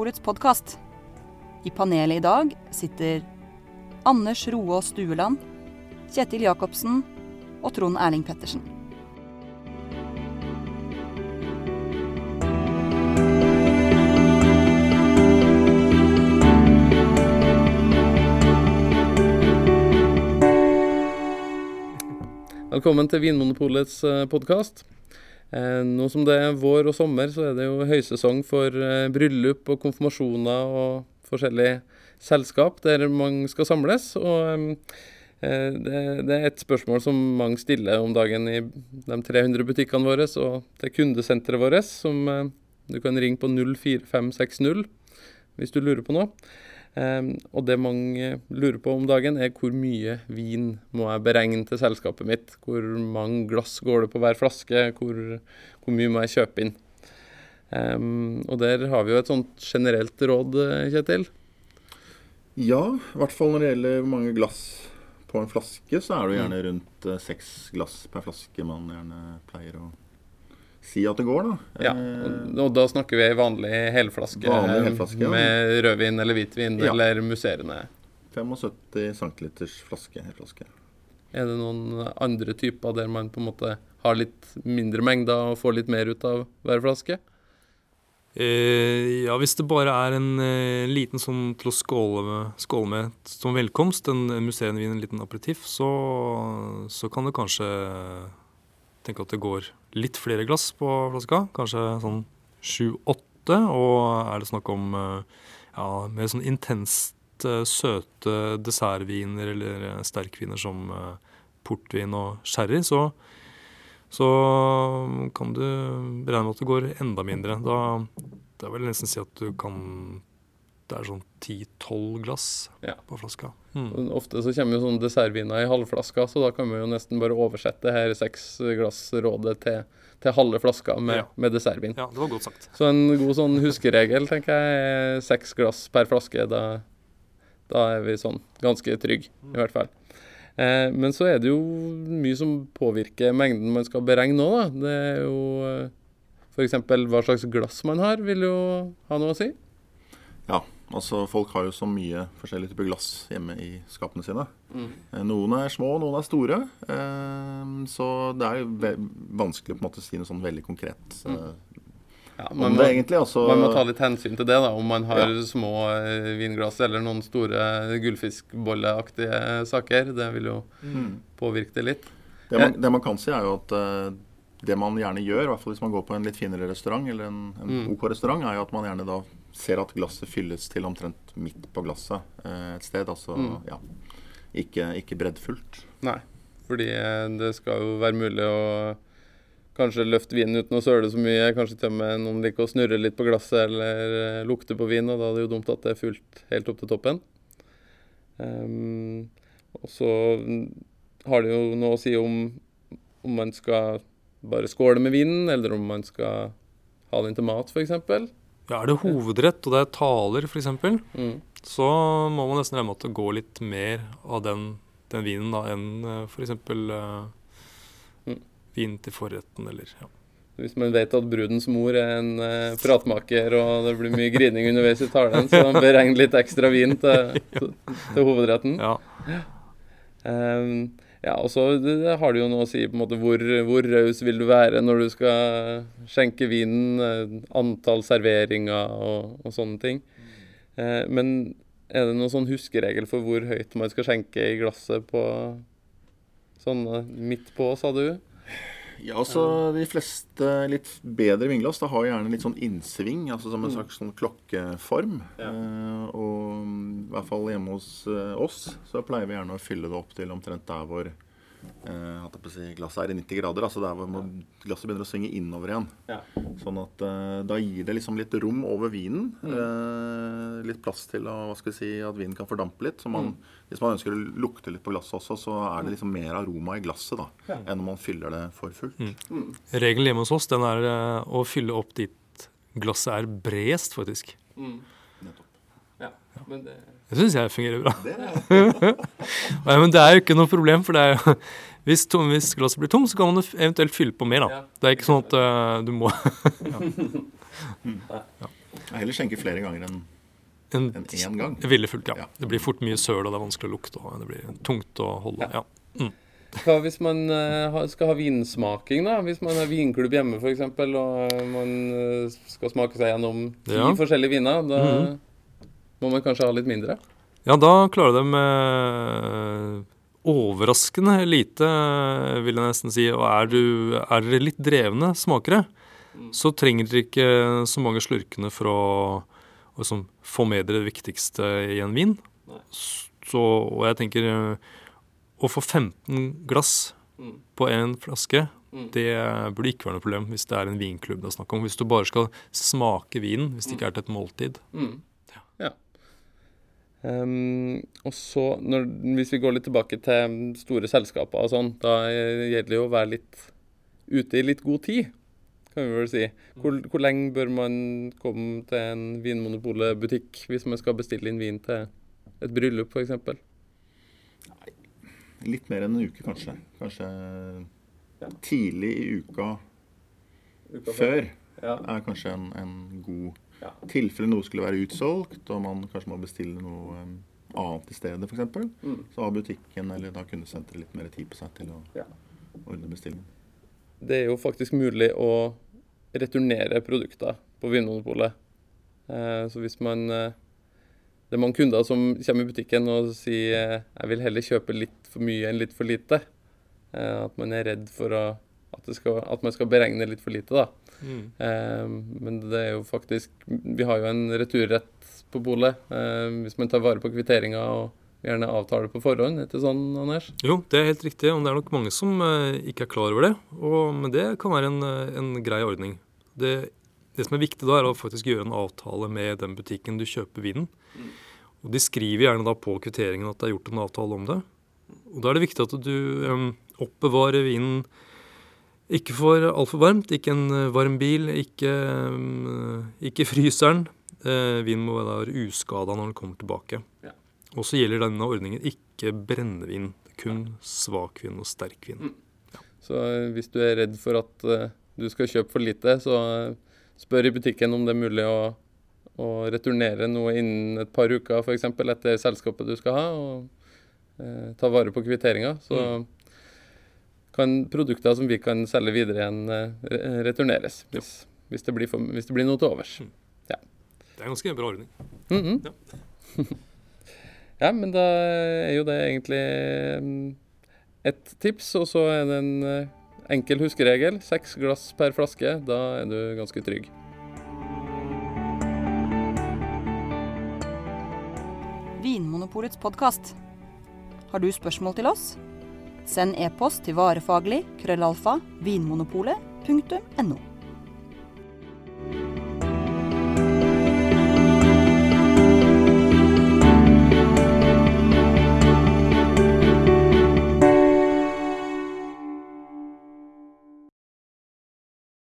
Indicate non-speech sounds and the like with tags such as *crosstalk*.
Vinmonopolets podkast. I panelet i dag sitter Anders Roaas Stueland, Kjetil Jacobsen og Trond Erling Pettersen. Velkommen til Vinmonopolets podkast. Nå som det er vår og sommer, så er det jo høysesong for eh, bryllup og konfirmasjoner og forskjellige selskap der mange skal samles. Og eh, det, det er et spørsmål som mange stiller om dagen i de 300 butikkene våre og til kundesenteret vårt, som eh, du kan ringe på 04560 hvis du lurer på noe. Um, og det mange lurer på om dagen, er hvor mye vin må jeg beregne til selskapet mitt? Hvor mange glass går det på hver flaske? Hvor, hvor mye må jeg kjøpe inn? Um, og der har vi jo et sånt generelt råd, Kjetil. Ja, i hvert fall når det gjelder hvor mange glass på en flaske, så er det jo gjerne rundt uh, seks glass per flaske man gjerne pleier å si at det går, da. Ja, og, da snakker vi ei vanlig helflaske, vanlig helflaske ja. med rødvin eller hvitvin ja. eller musserende. 75 cm flaske, helflaske. Er det noen andre typer der man på en måte har litt mindre mengder og får litt mer ut av hver flaske? Eh, ja, hvis det bare er en eh, liten sånn til å skåle med, skåle med som velkomst, en musserende vin, en liten aperitiff, så, så kan det kanskje tenke at det går litt flere glass på flaska. Kanskje sånn sju-åtte. Og er det snakk om eh, ja, mer sånn intenst eh, søte dessertviner eller eh, sterkviner som portvin og sherry, så, så kan du beregne med at det går enda mindre. Da, da vil jeg nesten si at du kan det er sånn 10-12 glass ja. på flaska. Mm. Ofte så kommer jo sånn dessertviner i halvflaska, så da kan vi jo nesten bare oversette her seks glass-rådet til, til, halve flaska med, ja. med, dessertvin. Ja, det var godt sagt. Så en god sånn huskeregel, tenker jeg, er seks glass per flaske. Da, da er vi sånn ganske trygge, mm. i hvert fall. Eh, men så er det jo mye som påvirker mengden man skal beregne òg, da. Det er jo eh, f.eks. hva slags glass man har, vil jo ha noe å si. Ja, Altså, Folk har jo så mye forskjellige typer glass hjemme i skapene sine. Mm. Eh, noen er små, noen er store. Eh, så det er jo vanskelig på en måte å si noe sånn veldig konkret mm. Eh, ja, man, må, egentlig, altså, man må ta litt hensyn til det, da, om man har ja. små vinglass eller noen store gullfiskbolleaktige saker. Det vil jo mm. påvirke det litt. Det man, det man, kan si, er jo at det man gjerne gjør, i hvert fall hvis man går på en litt finere restaurant, eller en, en mm. OK restaurant, er jo at man gjerne da ser at glasset fylles til omtrent midt på glasset eh, et sted. Altså mm. ja, ikke, ikke breddfullt. Nei, fordi eh, det skal jo være mulig å kanskje løfte vinen uten å søle så mye. Kanskje til og med noen liker å snurre litt på glasset eller uh, lukte på vin, og da er det jo dumt at det er fullt helt opp til toppen. Um, og så har det jo noe å si om, om man skal bare skåle med vinen, eller om man skal ha den til mat, f.eks. Ja, Er det hovedrett og det er taler f.eks., mm. så må man nesten regne med at det går litt mer av den, den vinen da, enn uh, f.eks. Uh, mm. vin til forretten eller ja. Hvis man vet at brudens mor er en uh, pratmaker og det blir mye grining underveis i talen, så man beregner litt ekstra vin til, *laughs* til, til hovedretten. Ja. Um, ja, og så har det jo noe å si på en måte hvor, hvor raus vil du være når du skal skjenke vinen, eh, antall serveringer og, og sånne ting. Eh, men er det noen sånn huskeregel for hvor høyt man skal skjenke i glasset på sånne midt på, sa du? Ja, altså De fleste litt bedre vinglass da har gjerne litt sånn innsving, altså som en mm. slags sånn klokkeform. Ja. Eh, og i hvert fall hjemme hos eh, oss så pleier vi gjerne å fylle det opp til omtrent der hvor eh, si, glasset er i 90 grader. Altså der hvor glasset begynner å svinge innover igjen. Ja. Sånn at eh, da gir det liksom litt rom over vinen. Mm. Eh, litt plass til å, hva skal vi si, at vinen kan fordampe litt. Så man, mm. Hvis man ønsker å lukte litt på glasset også, så er det liksom mer aroma i glasset da, ja. enn om man fyller det for fullt. Mm. mm. Regelen hjemme hos oss den er eh, å fylle opp dit glasset er bredest, faktisk. Mm. Ja, men det det syns jeg fungerer bra. Det *laughs* Nei, men det er jo ikke noe problem, for det er jo hvis, tom, hvis glasset blir tomt, så kan man eventuelt fylle på mer. da. Det er ikke sånn at uh, du må *laughs* ja. Jeg heller skjenke flere ganger enn En, en én gang. Ville fullt, ja. Ja. Det blir fort mye søl, og det er vanskelig å lukte, og det blir tungt å holde. Ja. Hva hvis man eh, skal ha vinsmaking, da? Hvis man har vinklubb hjemme f.eks., og man eh, skal smake seg gjennom ti Ja. forskjellige viner, da Mhm. Må man kanskje ha litt mindre? Ja, da klarer de med overraskende lite, vil jeg nesten si. Og er, du, er dere litt drevne smakere, så trenger dere ikke så mange slurkene for å, å liksom få med dere det viktigste i en vin. Så, og jeg tenker eh, å få 15 glass Mm. på én flaske, Mm. det burde ikke være noe problem hvis det er en vinklubb det er snakk om. Hvis du bare skal smake vinen, hvis det ikke er til et måltid. Mm. Ehm, og så, når, hvis vi går litt tilbake til store selskaper og sånn, da gjelder det jo å være litt ute i litt god tid, kan vi vel si. Hvor, hvor lenge bør man komme til en Vinmonopolet-butikk hvis man skal bestille inn vin til et bryllup, f.eks.? Litt mer enn en uke, kanskje. Kanskje tidlig i uka før Ja. er kanskje en, en god Ja. tilfelle noe skulle være utsolgt, og man kanskje må bestille noe um, annet i stedet, f.eks. Mm. Så har butikken eller da kundesenteret litt mer tid på seg til å Ja. ordne bestillingen. Det er jo faktisk mulig å returnere produkter på Vinmonopolet. Eh, så hvis man eh, Det er mange kunder som kommer i butikken og sier eh, jeg vil heller kjøpe litt for mye enn litt for lite. Eh, at man er redd for å, at, det skal, at man skal beregne litt for lite, da. Eh, men det er jo faktisk Vi har jo en returrett på polet. Eh, hvis man tar vare på kvitteringa og gjerne avtaler på forhånd. Er det sånn, Anders? Jo, det er helt riktig, og det er nok mange som eh, ikke er klar over det. Og, men det kan være en, eh, en grei ordning. Det, det som er viktig da, er å faktisk gjøre en avtale med den butikken du kjøper vinen. Og De skriver gjerne da på kvitteringen at det er gjort en avtale om det. Og Da er det viktig at du em, oppbevarer vinen ikke for altfor varmt, ikke en eh, varm bil, ikke, ikke fryseren. Eh, vinen må være uskada når den kommer tilbake. Ja. Og så gjelder denne ordningen ikke brennevin, kun svakvin og sterkvin. Så eh, hvis du er redd for at eh, du skal kjøpe for lite, så eh, spør i butikken om det er mulig å, å returnere noe innen et par uker, f.eks. etter selskapet du skal ha, og eh, ta vare på kvitteringa. Så kan produkter som vi kan selge videre igjen, eh, returneres hvis, hvis, det blir for, hvis det blir noe til overs. Det er en ganske bra ordning. Mhm. *laughs* ja, men da er jo det egentlig mm, et tips, og så er det en eh, enkel huskeregel. Seks glass per flaske. Da er du ganske trygg. Vinmonopolets podkast. Har du spørsmål til oss? Send e-post til varefaglig krøllalfa vinmonopolet.no.